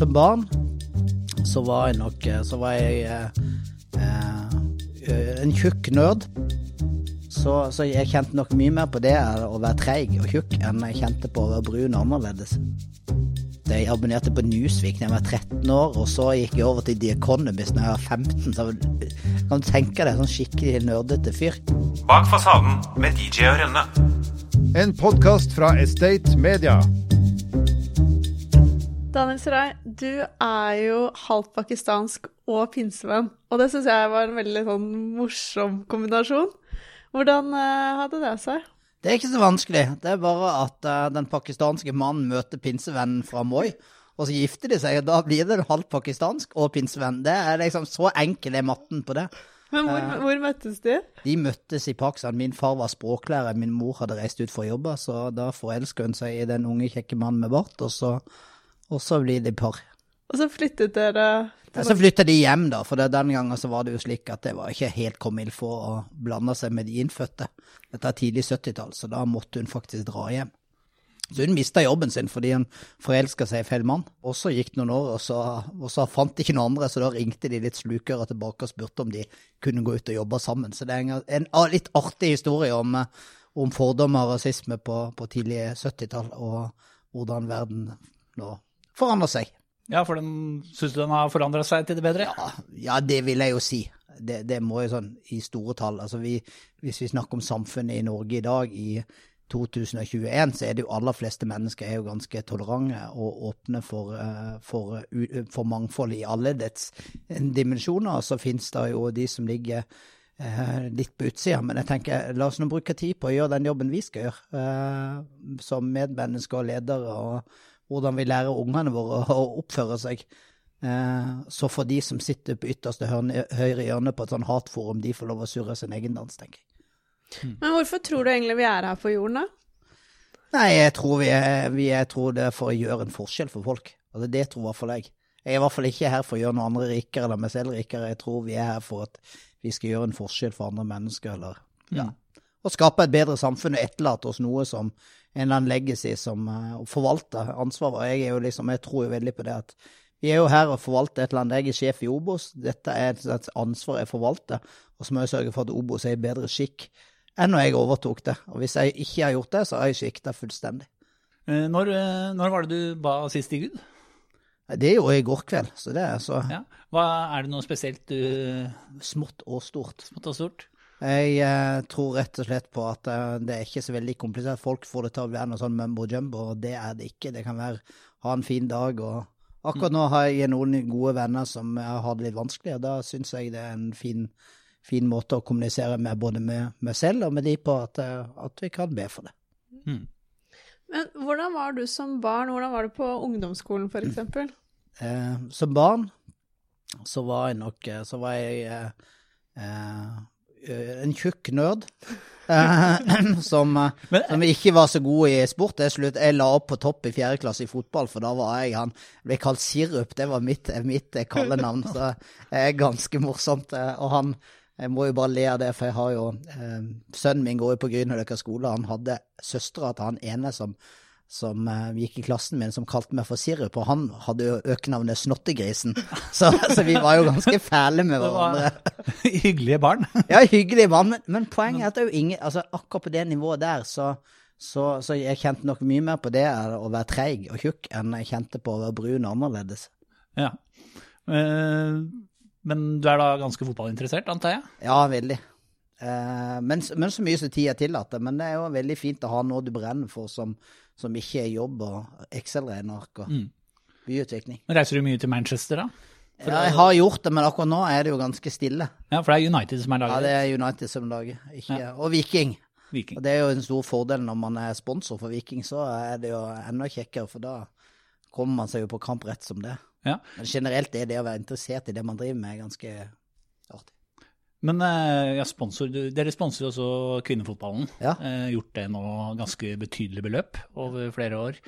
som barn så var jeg nok Så var jeg eh, en tjukk nerd. Så, så, jeg kjente nok mye mer på det å være treig og tjukk enn jeg kjente på å være brun og annerledes. Jeg abonnerte på Newsweek da jeg var 13 år, og så gikk jeg over til The Economist da jeg var 15. Så kan du tenke deg sånn skikkelig nerdete fyr. Bak fasaden med DJ og Rønne. En podkast fra Estate Media. Daniel Sarai, du er jo halvt pakistansk og pinsevenn. Og det syns jeg var en veldig sånn morsom kombinasjon. Hvordan uh, hadde det seg? Det er ikke så vanskelig. Det er bare at uh, den pakistanske mannen møter pinsevennen fra Moi, og så gifter de seg, og da blir det halvt pakistansk og pinsevenn. Det er liksom Så enkel er matten på det. Men hvor, uh, hvor, møttes de? De møttes i Pakistan. Min far var språklærer, min mor hadde reist ut for å jobbe, så da forelska hun seg i den unge, kjekke mannen med bart, og så og så blir de par. Og så flyttet dere ja, Så flytta de hjem, da, for den gangen så var det jo slik at det var ikke helt comme for å blande seg med de innfødte. Dette er tidlig 70-tall, så da måtte hun faktisk dra hjem. Så hun mista jobben sin fordi hun forelska seg i feil mann. Og så gikk det noen år, og så, og så fant de ikke noen andre, så da ringte de litt slukere tilbake og spurte om de kunne gå ut og jobbe sammen. Så det er en, en litt artig historie om, om fordommer og rasisme på, på tidlig 70-tall, og hvordan verden nå forandrer seg. Ja, for den syns du den har forandra seg til det bedre? Ja, ja, det vil jeg jo si. Det, det må jo sånn i store tall. Altså vi, hvis vi snakker om samfunnet i Norge i dag, i 2021, så er det jo aller fleste mennesker er jo ganske tolerante og åpne for, eh, for, for mangfold i alle dets dimensjoner. Så finnes det jo de som ligger eh, litt på utsida. Men jeg tenker, la oss nå bruke tid på å gjøre den jobben vi skal gjøre, eh, som medmennesker og ledere. og hvordan vi lærer ungene våre å oppføre seg. Eh, så får de som sitter på ytterste høyre hjørne på et sånn hatforum, de får lov å surre sin egen dans, tenker jeg. Mm. Men hvorfor tror du egentlig vi er her på jorden, da? Nei, jeg tror, vi er, vi, jeg tror det er for å gjøre en forskjell for folk. Altså, det tror i hvert fall jeg. Jeg er i hvert fall ikke her for å gjøre noen andre rikere eller meg selv rikere. Jeg tror vi er her for at vi skal gjøre en forskjell for andre mennesker, eller ja. Mm. Og skape et bedre samfunn og etterlate oss noe som en eller annen legacy som uh, forvalter ansvaret. Jeg, er jo liksom, jeg tror jo veldig på det at vi er jo her og forvalter et eller annet. Jeg er sjef i Obos. Dette er et ansvar jeg forvalter. Og så må jeg sørge for at Obos er i bedre skikk enn når jeg overtok det. Og hvis jeg ikke har gjort det, så har jeg svikta fullstendig. Eh, når, eh, når, var det du ba sist i Gud? Det er jo i går kveld. så det er så... Ja. Hva, er det noe spesielt du Smått og stort. Smått og stort? Jeg eh, tror rett og slett på at eh, det er ikke så veldig komplisert. Folk får det til å være noe sånn mumbo jumbo, og det er det ikke. Det kan være ha en fin dag. og Akkurat nå har jeg noen gode venner som har det litt vanskelig, og da syns jeg det er en fin, fin, måte å kommunisere med både med meg selv og med de på at, eh, at vi kan be for det. Mm. Men hvordan var du som barn? Hvordan var du på ungdomsskolen f.eks.? Eh, som barn så var jeg nok Så var jeg eh, Eh, en tjukk nerd. Eh, som, eh, Men, som, ikke var så god i sport. Jeg, slutt, jeg la opp på topp i fjerde klasse i fotball, for da var jeg han ble kalt Sirup. Det var mitt, mitt kallenavn. Så det er ganske morsomt. Og han Jeg må jo bare le av det, for jeg har jo Sønnen min går jo på Grünerløkka skole. Han hadde søstera til han ene som som uh, gikk i klassen min, som kalte meg for Sirup, og han hadde jo økenavnet Snottegrisen. Så, så, vi var jo ganske fæle med hverandre. hyggelige barn. ja, hyggelige barn, men, men, poenget er at det er jo ingen altså Akkurat på det nivået der, så, så, så jeg kjente nok mye mer på det å være treig og tjukk enn jeg kjente på å være brun og annerledes. Ja. Uh, men du er da ganske fotballinteressert, antar jeg? Ja, veldig. Men, men, så mye som tida tillater. Men det er jo veldig fint å ha noe du brenner for som, som ikke er jobb og Excel-regneark og byutvikling. Reiser du mye til Manchester, da? For ja, jeg har gjort det, men akkurat nå er det jo ganske stille. Ja, For det er United som er laget? Ja, det er United som lager. Ja. Og Viking. Viking. Og det er jo en stor fordel når man er sponsor for Viking, så er det jo enda kjekkere, for da kommer man seg jo på kamp rett som det. Ja. Men generelt er det å være interessert i det man driver med, ganske artig. Men eh, ja, sponsor, dere sponser også kvinnefotballen. Ja. Eh, gjort det nå ganske betydelig beløp over flere år.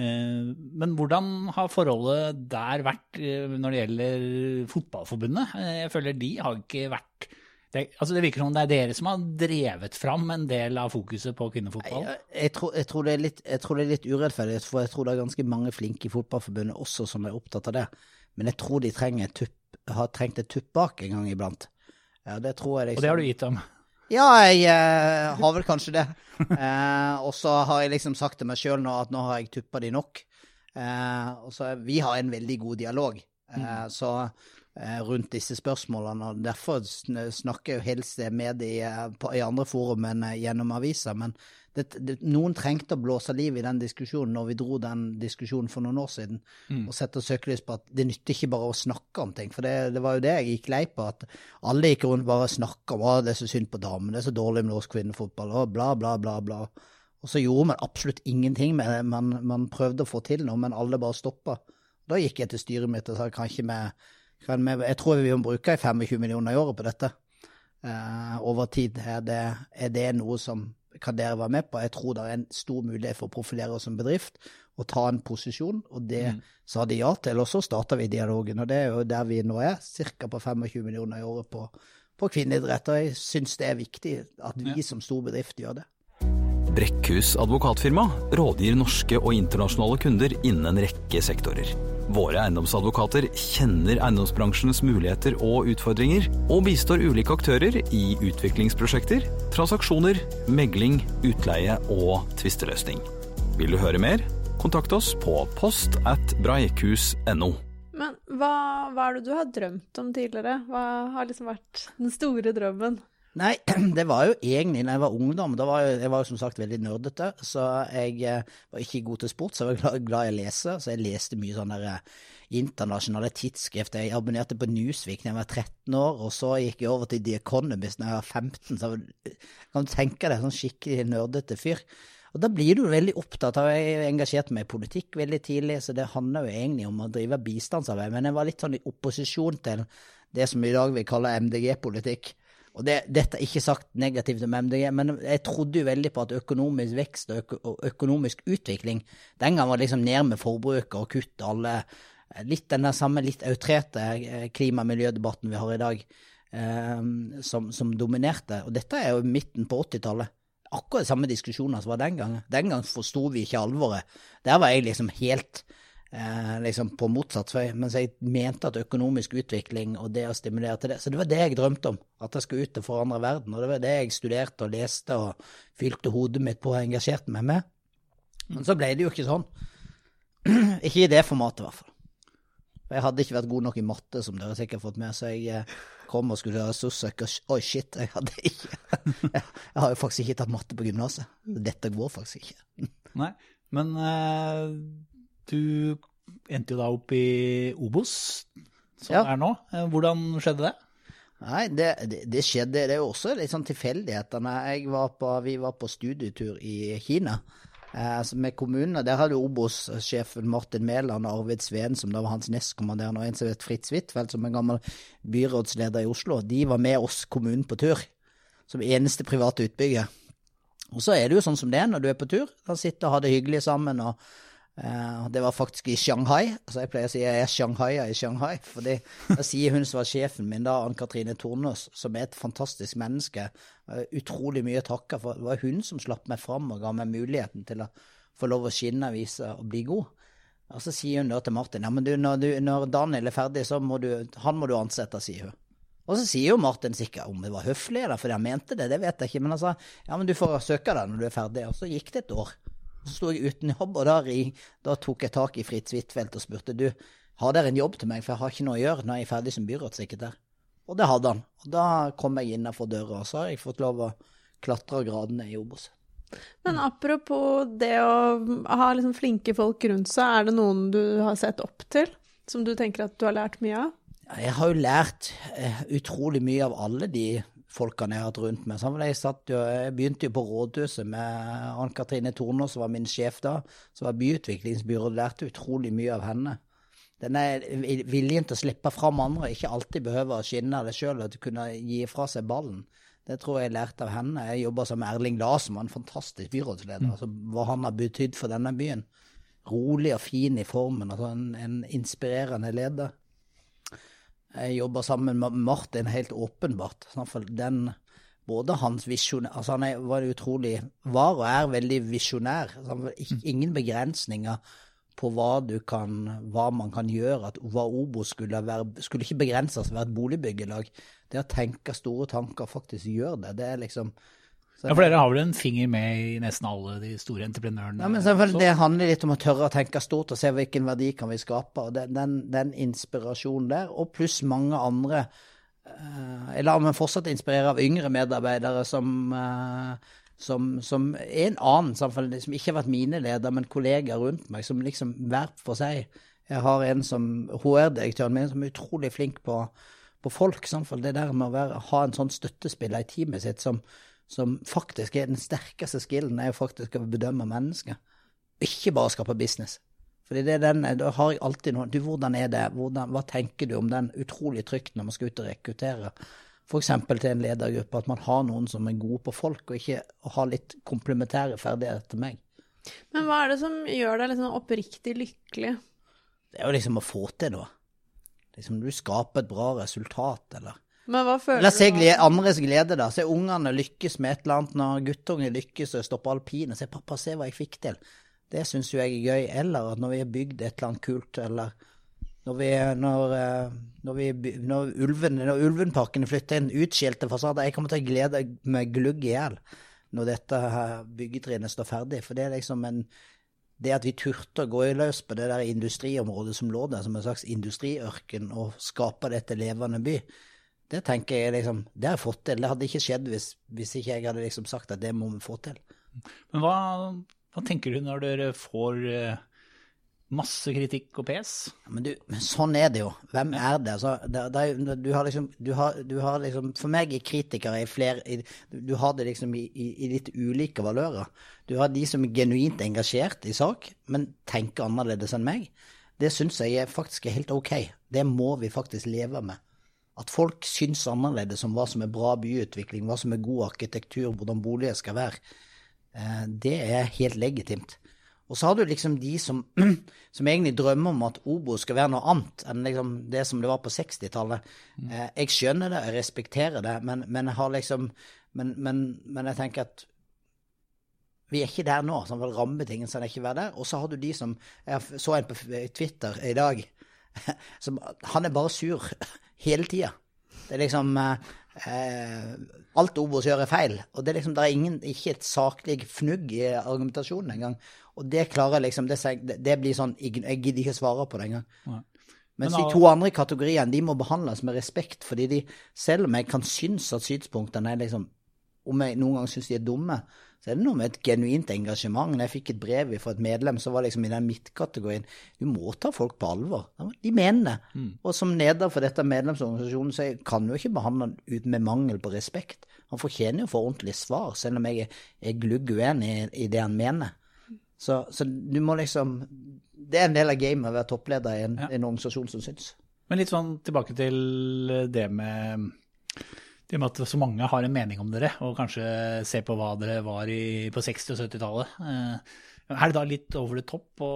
Eh, men hvordan har forholdet der vært når det gjelder Fotballforbundet? Jeg føler de har ikke vært Det, altså det virker som det er dere som har drevet fram en del av fokuset på kvinnefotball? Jeg, jeg, tror, jeg, tror, det er litt, jeg tror det er litt urettferdig, for jeg tror det er ganske mange flinke i Fotballforbundet også som er opptatt av det. Men jeg tror de trenger tupp, har trengt et tupp bak en gang iblant. Ja, det tror jeg liksom. Og det har du gitt dem? Ja, jeg eh, har vel kanskje det. Eh, og så har jeg liksom sagt til meg sjøl nå at nå har jeg tuppa de nok. Eh, og så Vi har en veldig god dialog. Eh, mm. Så rundt disse spørsmålene, og derfor snakker jeg helst med de eh, i andre forum enn gjennom aviser. Men det, det, noen trengte å blåse liv i den diskusjonen når vi dro den diskusjonen for noen år siden, mm. og sette søkelys på at det nytter ikke bare å snakke om ting. For det, det var jo det jeg gikk lei på, at alle gikk rundt bare og snakka om at det er så synd på damene, det er så dårlig med norsk kvinnefotball, og bla, bla, bla, bla. Og så gjorde man absolutt ingenting med det. Man, man prøvde å få til noe, men alle bare stoppa. Da gikk jeg til styret mitt og sa kan ikke vi Jeg tror vi må bruke 25 millioner i året på dette. Uh, over tid. Er det, er det noe som kan dere være med på. Jeg tror det er en stor mulighet for å profilere oss som bedrift og ta en posisjon, og det mm. sa de ja til. Og så starta vi dialogen, og det er jo der vi nå er, ca. på 25 millioner i året på, på kvinneidrett. Og jeg syns det er viktig at vi ja. som stor bedrift gjør det. Brekkhus advokatfirma rådgir norske og internasjonale kunder innen en rekke sektorer. Våre eiendomsadvokater kjenner eiendomsbransjens muligheter og utfordringer, og bistår ulike aktører i utviklingsprosjekter, transaksjoner, megling, utleie og tvisteløsning. Vil du høre mer? Kontakt oss på post at breikhus.no. Men hva, hva er det du har drømt om tidligere? Hva har liksom vært den store drømmen? Nei, det var jo egentlig da jeg var ungdom. Da var jeg, jeg var jo som sagt veldig nerdete. Så jeg eh, var ikke god til sport, så jeg var glad, glad i å lese. Så jeg leste mye sånne der, eh, internasjonale tidsskrifter. Jeg abonnerte på Newsweek da jeg var 13 år, og så gikk jeg over til The Economist da jeg var 15. Så kan du tenke deg, sånn skikkelig nerdete fyr. Og da blir du veldig opptatt av Jeg engasjerte meg i politikk veldig tidlig, så det handler jo egentlig om å drive bistandsarbeid. Men jeg var litt sånn i opposisjon til det som i dag vi kaller MDG-politikk. Og det, Dette er ikke sagt negativt om MDG, men jeg trodde jo veldig på at økonomisk vekst og, øko, og økonomisk utvikling Den gang var liksom ned med forbruket og kutt alle Litt den der samme litt outrerte eh, klima- og miljødebatten vi har i dag, eh, som, som, dominerte. Og dette er jo midten på 80-tallet. Akkurat samme diskusjoner som var den gangen. Den gang forsto vi ikke alvoret. Der var jeg liksom helt eh, liksom på motsatt vei. Mens jeg mente at økonomisk utvikling og det å stimulere til det Så det var det jeg drømte om, at jeg skulle ut og forandre verden. Og det var det jeg studerte og leste og fylte hodet mitt på og engasjerte meg med. Men så ble det jo ikke sånn. ikke i det formatet, i hvert fall. Jeg hadde ikke vært god nok i matte, som dere sikkert har fått med, så jeg eh, kom og skulle gjøre ressurssøk, og oi, shit, jeg hadde ikke Jeg har jo faktisk ikke tatt matte på gymnaset. Dette går faktisk ikke. Nei, men uh, du endte jo da opp i Obos, som ja. er nå. Eh, hvordan skjedde det? Nei, det, det, det, skjedde Det er jo også litt sånn tilfeldigheter. Vi var på studietur i Kina eh, altså med kommunene. Der hadde Obos-sjefen Martin Mæland og Arvid Sveen, som da var hans nestkommanderende, og en som het Fritz Huitfeldt, som en gammel byrådsleder i Oslo. De var med oss kommunen på tur, som eneste private utbygger. Og så er det jo sånn som det er når du er på tur. Da sitter og har det hyggelig sammen. og Uh, det var faktisk i Shanghai. altså Jeg pleier å si jeg er Shanghai i Shanghai. fordi Da sier hun som var sjefen min, da, Ann Katrine Tornås, som er et fantastisk menneske. Uh, utrolig mye å takke for. Det var hun som slapp meg fram og ga meg muligheten til å få lov å skinne, og vise og bli god. Og så sier hun da til Martin ja, når, når Daniel er ferdig, så må du, han må du ansette, sier hun. Og så sier jo Martin sikkert om det var høflig, eller fordi han mente det, det vet jeg ikke, men han sa ja, men du får søke deg når du er ferdig. Og så gikk det et år. Så sto jeg uten jobb, og da, da tok jeg tak i Fritz Huitfeldt og spurte du, har dere en jobb til meg, for jeg har ikke noe å gjøre når jeg er ferdig som byrådssekretær. Og det hadde han. Og da kom jeg innafor døra, og så har jeg fått lov å klatre gradene i Obos. Men apropos det å ha liksom flinke folk rundt seg, er det noen du har sett opp til, som du tenker at du har lært mye av? Jeg har jo lært eh, utrolig mye av alle de folkene jeg har hatt rundt meg. Sånn, jeg, jo, jeg, begynte jo på rådhuset med Ann Katrine Tornå, som var min sjef da. Som var byutviklingsbyråd. Lærte utrolig mye av henne. Denne viljen til å slippe fram andre, ikke alltid behøve å skinne det sjøl, du kunne gi fra seg ballen. Det tror jeg jeg lærte av henne. Jeg jobba som Erling Larsen, var en fantastisk byrådsleder. Mm. Altså, hva han har betydd for denne byen. Rolig og fin i formen. Altså en, en inspirerende leder. Jeg jobber sammen med Martin helt åpenbart. Den, både hans visjon altså Han er, var utrolig var og er veldig visjonær. Altså, ingen begrensninger på hva, kan, hva, man kan gjøre. At, hva Obo skulle være, skulle ikke begrenses til å være et boligbyggelag. Det å tenke store tanker faktisk gjør det, det er liksom ja, For dere har vel en finger med i nesten alle de store entreprenørene? Ja, men selvfølgelig, Det handler litt om å tørre å tenke stort og se hvilken verdi kan vi skape. og Den, den, den inspirasjonen der, og pluss mange andre uh, Jeg lar meg fortsatt inspirere av yngre medarbeidere som, uh, som, som er en annen samfunn, som ikke har vært mine ledere, men kollegaer rundt meg, som liksom hver for seg. Jeg har en som HR-direktøren min som er utrolig flink på, på folk. Samfunn. Det der med å være, ha en sånn støttespiller i teamet sitt som som faktisk er den sterkeste skillen, er jo faktisk å bedømme mennesker. Ikke bare skape business. Fordi det er den, Da har jeg alltid noe du, Hvordan er det? Hvordan, hva tenker du om den utrolig trygt når man skal ut og rekruttere? F.eks. til en ledergruppe, at man har noen som er gode på folk, og ikke har litt komplementære ferdigheter til meg. Men hva er det som gjør deg liksom oppriktig lykkelig? Det er jo liksom å få til noe. Liksom du skaper et bra resultat, eller men hva føler La se glede, andres glede, da. Se ungene lykkes med et eller annet. Når guttungen lykkes og stopper alpine, se 'pappa, se hva jeg fikk til'. Det syns jo jeg er gøy. Eller at når vi har bygd et eller annet kult, eller når, vi, når, eh, når, vi, når, ulven, når Ulvenparken flytter inn utskilte fasader Jeg kommer til å glede meg glugg i hjel når dette byggetrinnet står ferdig. For det er liksom en det at vi turte å gå i løs på det der industriområdet som lå der, som en slags industriørken, og skape dette levende by, det tenker jeg liksom, det har jeg fått til. Det hadde ikke skjedd hvis, hvis ikke jeg hadde liksom sagt at det må vi få til. Men hva, hva tenker du når dere får eh, masse kritikk og pes? Men, du, men sånn er det jo. Hvem er det? Altså, det, det du, har liksom, du, har, du har liksom For meg er kritikere i flere Du har det liksom i, i, i, litt ulike valører. Du har de som er genuint engasjert i sak, men tenker annerledes enn meg. Det syns jeg faktisk er helt ok. Det må vi faktisk leve med. At folk syns annerledes om hva som er bra byutvikling, hva som er god arkitektur, hvordan boliger skal være, eh, det er helt legitimt. Og så har du liksom de som, som egentlig drømmer om at Obo skal være noe annet enn liksom det som det var på 60-tallet. Mm. Eh, jeg skjønner det, jeg respekterer det, men, men jeg har liksom men, men, men, jeg tenker at vi er ikke der nå. Sånn, Rammebetingelsene er ikke være der. Og så har du de som Jeg så en på Twitter i dag. Som, han er bare sur hele tida. Det er liksom eh, Alt Obos gjør, er feil. Og det er liksom, det er ingen, ikke et saklig fnugg i argumentasjonen engang. Og det klarer liksom Det, det blir sånn Jeg gidder ikke svare på det engang. Mens de to andre kategoriene de må behandles med respekt, fordi de, selv om jeg kan synes at synspunktene er liksom Om jeg noen ganger synes de er dumme, så er det noe med et genuint engasjement. Når jeg fikk et brev fra et medlem, så var det liksom i den midtkategorien Du må ta folk på alvor. De mener det. Mm. Og som leder for dette medlemsorganisasjonen, så kan du ikke behandle han ut med mangel på respekt. Han fortjener jo å få ordentlig svar, selv om jeg er glugg uenig i det han mener. Så, så, du må liksom Det er en del av gamet å være toppleder i en, ja. en organisasjon som syns. Men litt sånn tilbake til det med i og med at så mange har en mening om dere, og kanskje ser på hva dere var i, på 60- og 70-tallet. Eh, er det da litt over the top å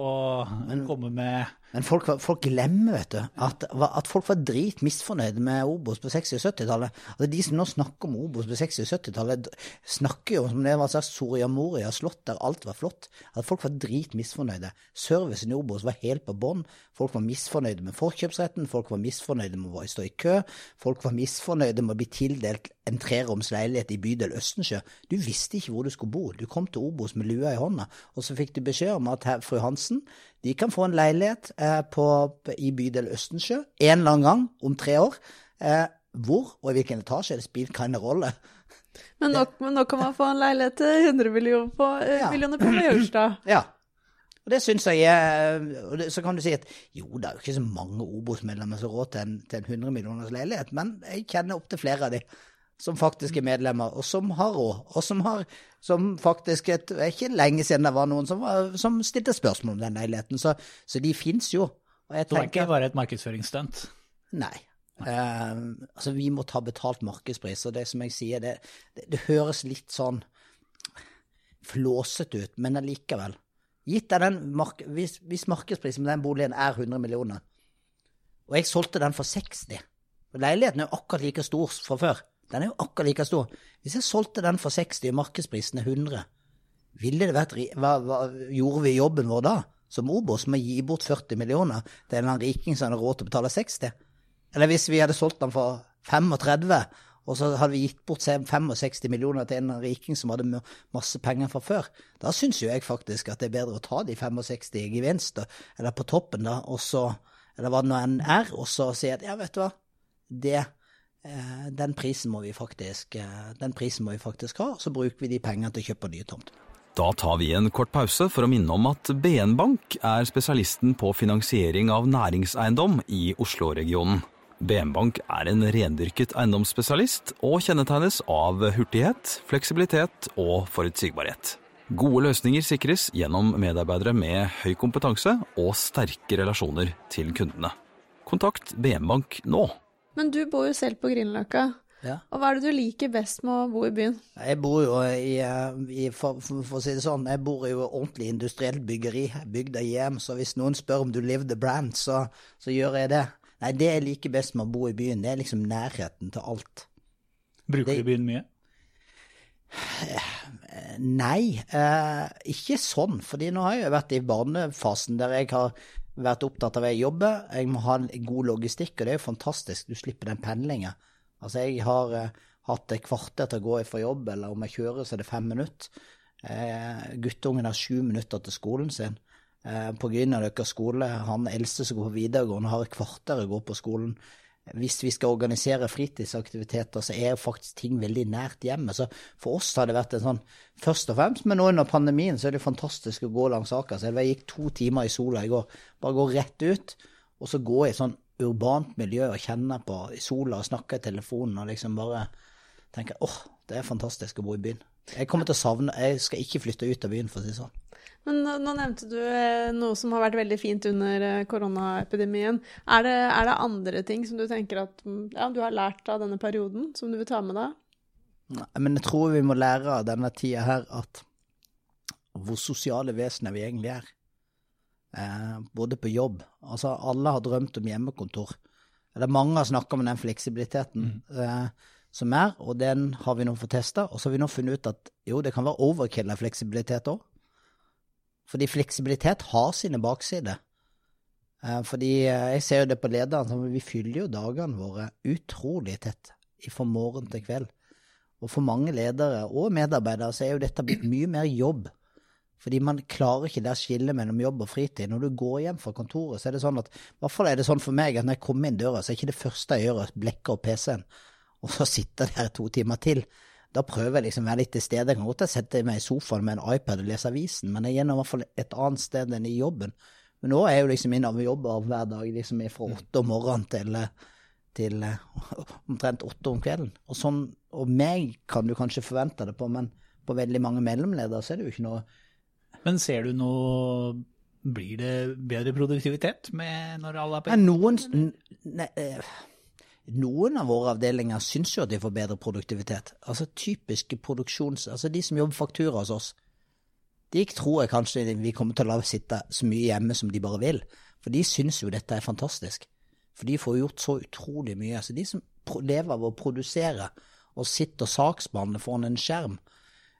komme med men folk, folk, glemmer, vet du, at, at, folk var drit misfornøyde med Obos på 60- og 70-tallet. Altså, de som nå snakker om Obos på 60- og 70-tallet, snakker jo som det var slags Soria Moria slott der alt var flott. At folk var drit misfornøyde. Servicen i Obos var helt på bånn. Folk var misfornøyde med forkjøpsretten, folk var misfornøyde med å stå i kø, folk var misfornøyde med å bli tildelt en treroms leilighet i bydel Østensjø. Du visste ikke hvor du skulle bo. Du kom til Obos med lua i hånda, og så fikk du beskjed om at her, fru Hansen, de kan få en leilighet eh, på, i bydel Østensjø en eller annen gang om tre år. Eh, hvor og i hvilken etasje det spiller keine rolle. Men nå, men nå, kan man få en leilighet til 100 millioner på, eh, ja. millioner på Majorstua. Ja. Og det syns jeg er Så kan du si at jo, det er jo ikke så mange Obos-medlemmer som har råd til en, til en 100 millioners leilighet, men jeg kjenner opptil flere av de som faktisk er medlemmer, og som har råd, og som har som faktisk et, ikke lenge siden det var noen som, var, som stilte spørsmål om den leiligheten, så, så de fins jo. Og jeg tenker, det er ikke bare et markedsføringsstunt? Nei. Uh, altså, vi må ta betalt markedspris, og det som jeg sier, det, det, det høres litt sånn flåsete ut, men allikevel. Gitt av den mark hvis, hvis markedsprisen på den boligen er 100 millioner, og jeg solgte den for 60 Leiligheten er akkurat like stor fra før. Den er jo akkurat like stor. Hvis jeg solgte den for 60 og markedsprisen er 100, ville det vært hva, hva gjorde vi jobben vår da? Som Obos med å gi bort 40 millioner til en eller annen riking som hadde råd til å betale 60? Eller hvis vi hadde solgt den for 35, og så hadde vi gitt bort 65 millioner til en riking som hadde masse penger fra før. Da syns jo jeg faktisk at det er bedre å ta de 65 i gevinst, eller på toppen, da, og så, eller hva det nå enn er, og så si at ja, vet du hva, det den prisen, må vi faktisk, eh, må vi faktisk ha, så bruker vi de pengene til å kjøpe nye tomter. Da tar vi en kort pause for å minne om at BN Bank er spesialisten på finansiering av næringseiendom i Oslo-regionen. BN Bank er en rendyrket eiendomsspesialist og kjennetegnes av hurtighet, fleksibilitet og forutsigbarhet. Gode løsninger sikres gjennom medarbeidere med høy kompetanse og sterke relasjoner til kundene. Kontakt BN Bank nå. Men du bor jo selv på Grünerløkka. Ja. Og hva er det du liker best med å bo i byen? Jeg bor jo i, i for, for, å si det sånn, jeg bor i ordentlig industrielt byggeri, bygd av hjem, så hvis noen spør om du live the brand, så, så, gjør jeg det. Nei, det jeg liker best med å bo i byen, det er liksom nærheten til alt. Bruker det, du byen mye? Nei, eh, ikke sånn. fordi nå har jeg vært i barnefasen der jeg har vært opptatt av at jeg jobber. Jeg må ha en god logistikk, og det er jo fantastisk. Du slipper den pendlinga. Altså, jeg har uh, hatt et kvarter til å gå fra jobb, eller om jeg kjører, så er det fem minutter. Uh, guttungen har sju minutter til skolen sin. Uh, på Grünerløkka skole, han eldste som går på videregående, har et kvarter å gå på skolen. Hvis vi skal organisere fritidsaktiviteter, så er faktisk ting veldig nært hjemme. Så for oss har det vært en sånn Først og fremst, men nå under pandemien så er det fantastisk å gå langs Akerselva. Jeg gikk to timer i sola i går. Bare gå rett ut, og så gå i sånn urbant miljø og kjenne på sola og snakke i telefonen og liksom bare tenke åh, oh, det er fantastisk å bo i byen. Jeg kommer til å savne Jeg skal ikke flytte ut av byen, for å si det sånn. Men nå nevnte du eh, noe som har vært veldig fint under eh, koronaepidemien. Er det, er det andre ting som du tenker at mm, ja, du har lært av denne perioden, som du vil ta med deg? Nei, men jeg tror vi må lære av denne tida her at hvor sosiale vesener vi egentlig er eh, både på jobb. Altså, alle har drømt om hjemmekontor. Eller mange har snakka om den fleksibiliteten mm. eh, som er, og den har vi nå fått testa. Og så har vi nå funnet ut at jo, det kan være overkill av fleksibilitet òg. Fordi fleksibilitet har sine baksider. Eh, fordi eh, jeg ser jo det på lederen, vi fyller jo dagene våre utrolig tett fra morgen til kveld. Og for mange ledere og medarbeidere så er jo dette blitt mye mer jobb fordi man klarer ikke det skillet mellom jobb og fritid. Når du går hjem fra kontoret, så er det sånn at i hvert fall er det sånn for meg at når jeg kommer inn døra, så er ikke det første jeg gjør å blekke opp PC-en, og så sitte der to timer til. Da prøver jeg liksom å være litt til stede. Jeg kan godt sette meg i sofaen med en iPad og lese avisen, men jeg er i hvert fall et annet sted enn i jobben. Men nå er jeg jo liksom jobb jobber hver dag liksom fra åtte om morgenen til, til omtrent åtte om kvelden. Og sånn, og meg kan du kanskje forvente det på, men på veldig mange mellomledere så er det jo ikke noe men ser du noe Blir det bedre produktivitet med når alle er på Noen, ne, eh, noen av våre avdelinger syns jo at de får bedre produktivitet. Altså typiske produksjons... Altså de som jobber faktura hos oss. De tror jeg kanskje vi kommer til å la sitte så mye hjemme som de bare vil. For de syns jo dette er fantastisk. For de får gjort så utrolig mye. Altså de som lever av å produsere og sitter og saksbehandler foran en skjerm,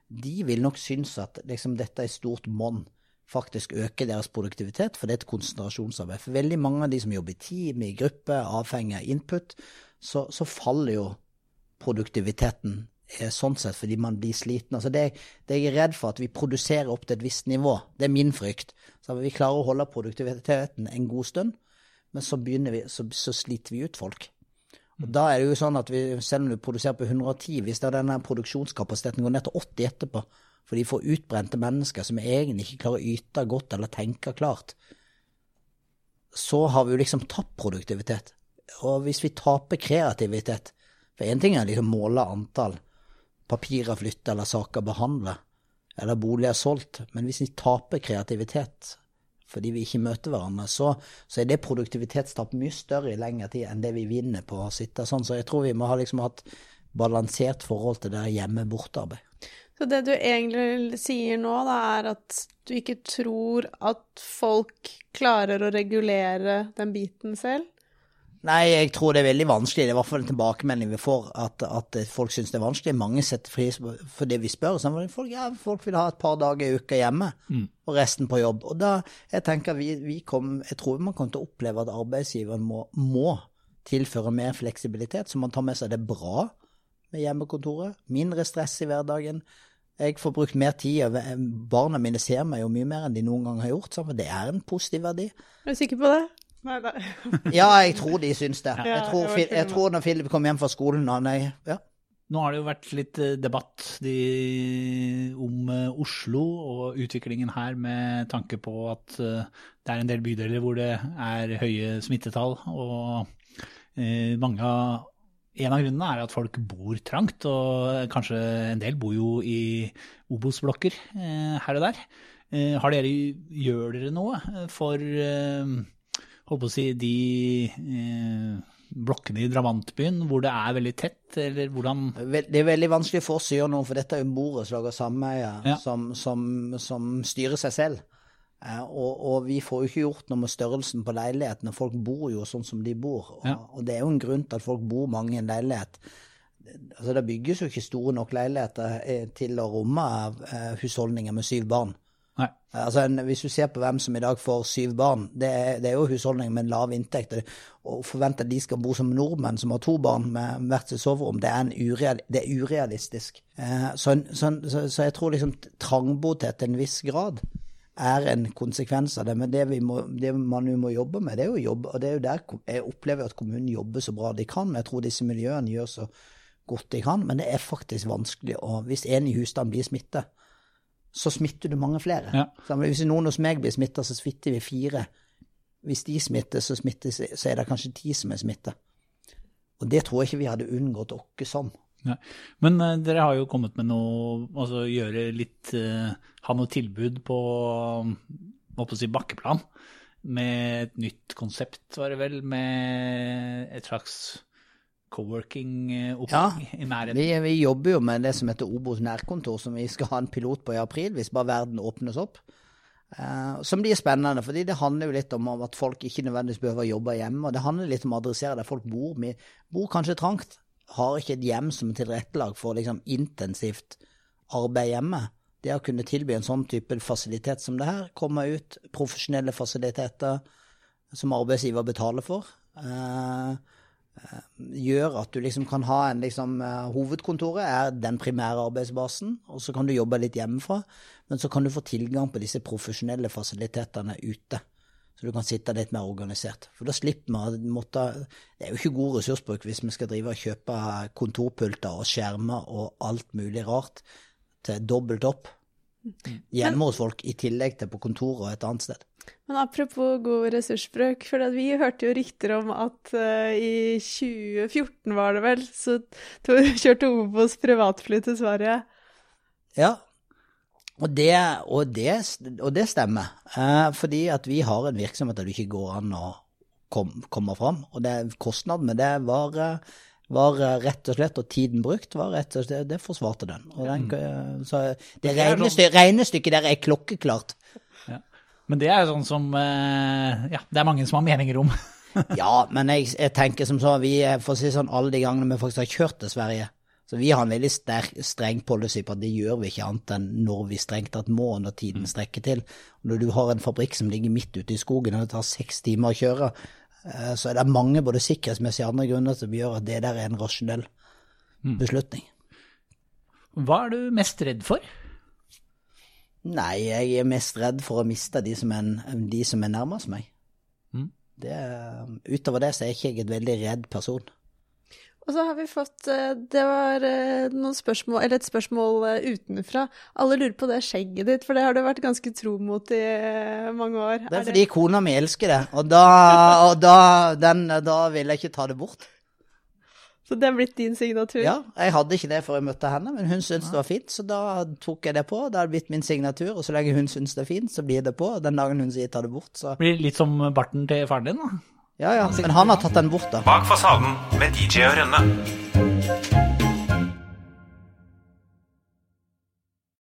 de vil nok synes at liksom, dette i stort monn faktisk øker deres produktivitet, for det er et konsentrasjonsarbeid. For veldig mange av de som jobber i team, i gruppe, avhengig av input, så, så faller jo produktiviteten eh, sånn sett fordi man blir sliten. Altså det, det jeg er redd for, at vi produserer opp til et visst nivå. Det er min frykt. Så Vi klarer å holde produktiviteten en god stund, men så, vi, så, så sliter vi ut folk. Og Da er det jo sånn at vi, selv om du produserer på 110, hvis denne produksjonskapasiteten går ned til 80 etterpå, for de får utbrente mennesker som egentlig ikke klarer å yte godt eller tenke klart, så har vi jo liksom tapt produktivitet. Og hvis vi taper kreativitet For én ting er liksom måle antall papirer flytta eller saker behandla, eller boliger solgt, men hvis vi taper kreativitet fordi vi ikke møter hverandre, så, så er det produktivitetstap mye større i lengre tid enn det vi vinner på å sitte sånn. Så jeg tror vi må ha liksom hatt balansert forhold til det hjemme-borte-arbeid. Så det du egentlig sier nå, da, er at du ikke tror at folk klarer å regulere den biten selv? Nei, jeg tror det er veldig vanskelig. Det er i hvert fall en tilbakemelding vi får, at, at folk syns det er vanskelig. Mange setter pris på for det vi spør. Så folk, ja, folk vil ha et par dager i uka hjemme, og resten på jobb. Og da, jeg tenker vi, vi kom, jeg tror man kommer til å oppleve at arbeidsgiveren må, må tilføre mer fleksibilitet, så man tar med seg det bra med hjemmekontoret. Mindre stress i hverdagen. Jeg får brukt mer tid, og barna mine ser meg jo mye mer enn de noen gang har gjort. Så det er en positiv verdi. Er du sikker på det? Nei, nei. Ja, jeg tror de syns det. Ja, Jeg tror, jeg jeg tror når Philip kom hjem fra skolen han er, ja. Nå har det jo vært litt eh, debatt de, om eh, Oslo og utviklingen her med tanke på at eh, det er en del bydeler hvor det er høye smittetall. Og eh, mange av, en av grunnene er at folk bor trangt, og kanskje en del bor jo i Obos-blokker eh, her og der. Eh, har dere, gjør dere noe for eh, holdt å si, de eh, blokkene i drabantbyen hvor det er veldig tett, eller hvordan Det er veldig vanskelig for oss å gjøre noe, for dette er jo borettslag og sameie Ja. som, som, som styrer seg selv. Eh, og, og vi får jo ikke gjort noe med størrelsen på leilighetene. Folk bor jo sånn som de bor. Og, Ja. og det er jo en grunn til at folk bor mange i en leilighet. Altså, det bygges jo ikke store nok leiligheter eh, til å romme eh, husholdninger med syv barn. Nei. Altså, en, Hvis du ser på hvem som i dag får syv barn, det er, det er jo husholdninger med lav inntekt. Å forvente at de skal bo som nordmenn som har to barn med hvert sitt soverom, det er, en ureal, det er urealistisk. Eh, så, så, så, så jeg tror liksom trangboddhet til en viss grad er en konsekvens av det. Men det, vi må, det man jo må jobbe med, det er jo jobb. og det er jo der jeg opplever at kommunen jobber så bra de kan. Men jeg tror disse miljøene gjør så godt de kan. Men det er faktisk vanskelig å Hvis en i husstanden blir smittet, så smitter du mange flere. Ja. Hvis noen hos meg blir smitta, så smitter vi fire. Hvis de smitter, så, smitter, så er det kanskje ti som er smitta. Og det tror jeg ikke vi hadde unngått oss som. Nei. Men eh, dere har jo kommet med noe Altså gjøre litt eh, Ha noe tilbud på hva på å si, bakkeplan. Med et nytt konsept, var det vel. Med et slags co-working-opplegg i nærheten. Vi, vi jobber jo med det som heter Obos nærkontor, som vi skal ha en pilot på i april, hvis bare verden åpnes opp. Uh, som blir spennende, fordi det handler jo litt om at folk ikke nødvendigvis behøver å jobbe hjemme. Og det handler litt om å adressere der folk bor, Vi bor kanskje trangt, har ikke et hjem som er tilrettelagt for liksom intensivt arbeid hjemme. Det å kunne tilby en sånn type fasilitet som det her, komme ut, profesjonelle fasiliteter som arbeidsgiver betaler for. Eh, gjør at du liksom kan ha en liksom eh, Hovedkontoret er den primære arbeidsbasen, og så kan du jobbe litt hjemmefra. Men så kan du få tilgang på disse profesjonelle fasilitetene ute. Så du kan sitte litt mer organisert. For da slipper vi å måtte Det er jo ikke god ressursbruk hvis vi skal drive og kjøpe kontorpulter og skjermer og alt mulig rart til dobbelt opp hjemme hos folk, i tillegg til på kontoret og et annet sted. Men apropos god ressursbruk, for vi hørte jo rykter om at uh, i 2014 var det vel, så kjørte Obos privatfly til Sverige. Ja, og det, og det, og det stemmer. Eh, fordi at vi har en virksomhet der det ikke går an å kom, komme fram. Og det, kostnaden med det var, eh, var eh, rett og slett, og tiden brukt, var rett og slett, det forsvarte den. Den eh, så det er regnestykket der er klokkeklart. Men det er sånn som eh, Ja, det er mange som har meninger om. Ja, men jeg, jeg tenker som så, vi, får si sånn, alle de gangene vi faktisk har kjørt til Sverige, så vi har en veldig sterk, streng policy på at det gjør vi ikke annet enn når vi strengt tatt må, når tiden strekker til. Og når du har en fabrikk som ligger midt ute i skogen, og det tar seks timer å kjøre, eh, så er det mange både sikkerhetsmessige og andre grunner som gjør at det der er en rasjonell beslutning. Hva er du mest redd for? Nei, jeg er mest redd for å miste de som er, de som er nærmest meg. Mm. Det, utover det så er ikke jeg et veldig redd person. Og så har vi fått eh, Det var eh, noen spørsmål, eller et spørsmål eh, utenfra. Alle lurer på det skjegget ditt, for det har du vært ganske tro mot i mange år. Det er fordi kona mi elsker det, og da, og da, den, da vil jeg ikke ta det bort. Så det har blitt din signatur? Ja, jeg hadde ikke det før jeg møtte henne, men hun syntes det var fint, så da tok jeg det på. Det har blitt min signatur, og så lenge hun syns det er fint, så blir det på. Den dagen hun sier ta det bort, så Blir litt som barten til faren din, da. Ja ja, men han har tatt den bort, da. Bak fasaden med DJ og Rønne.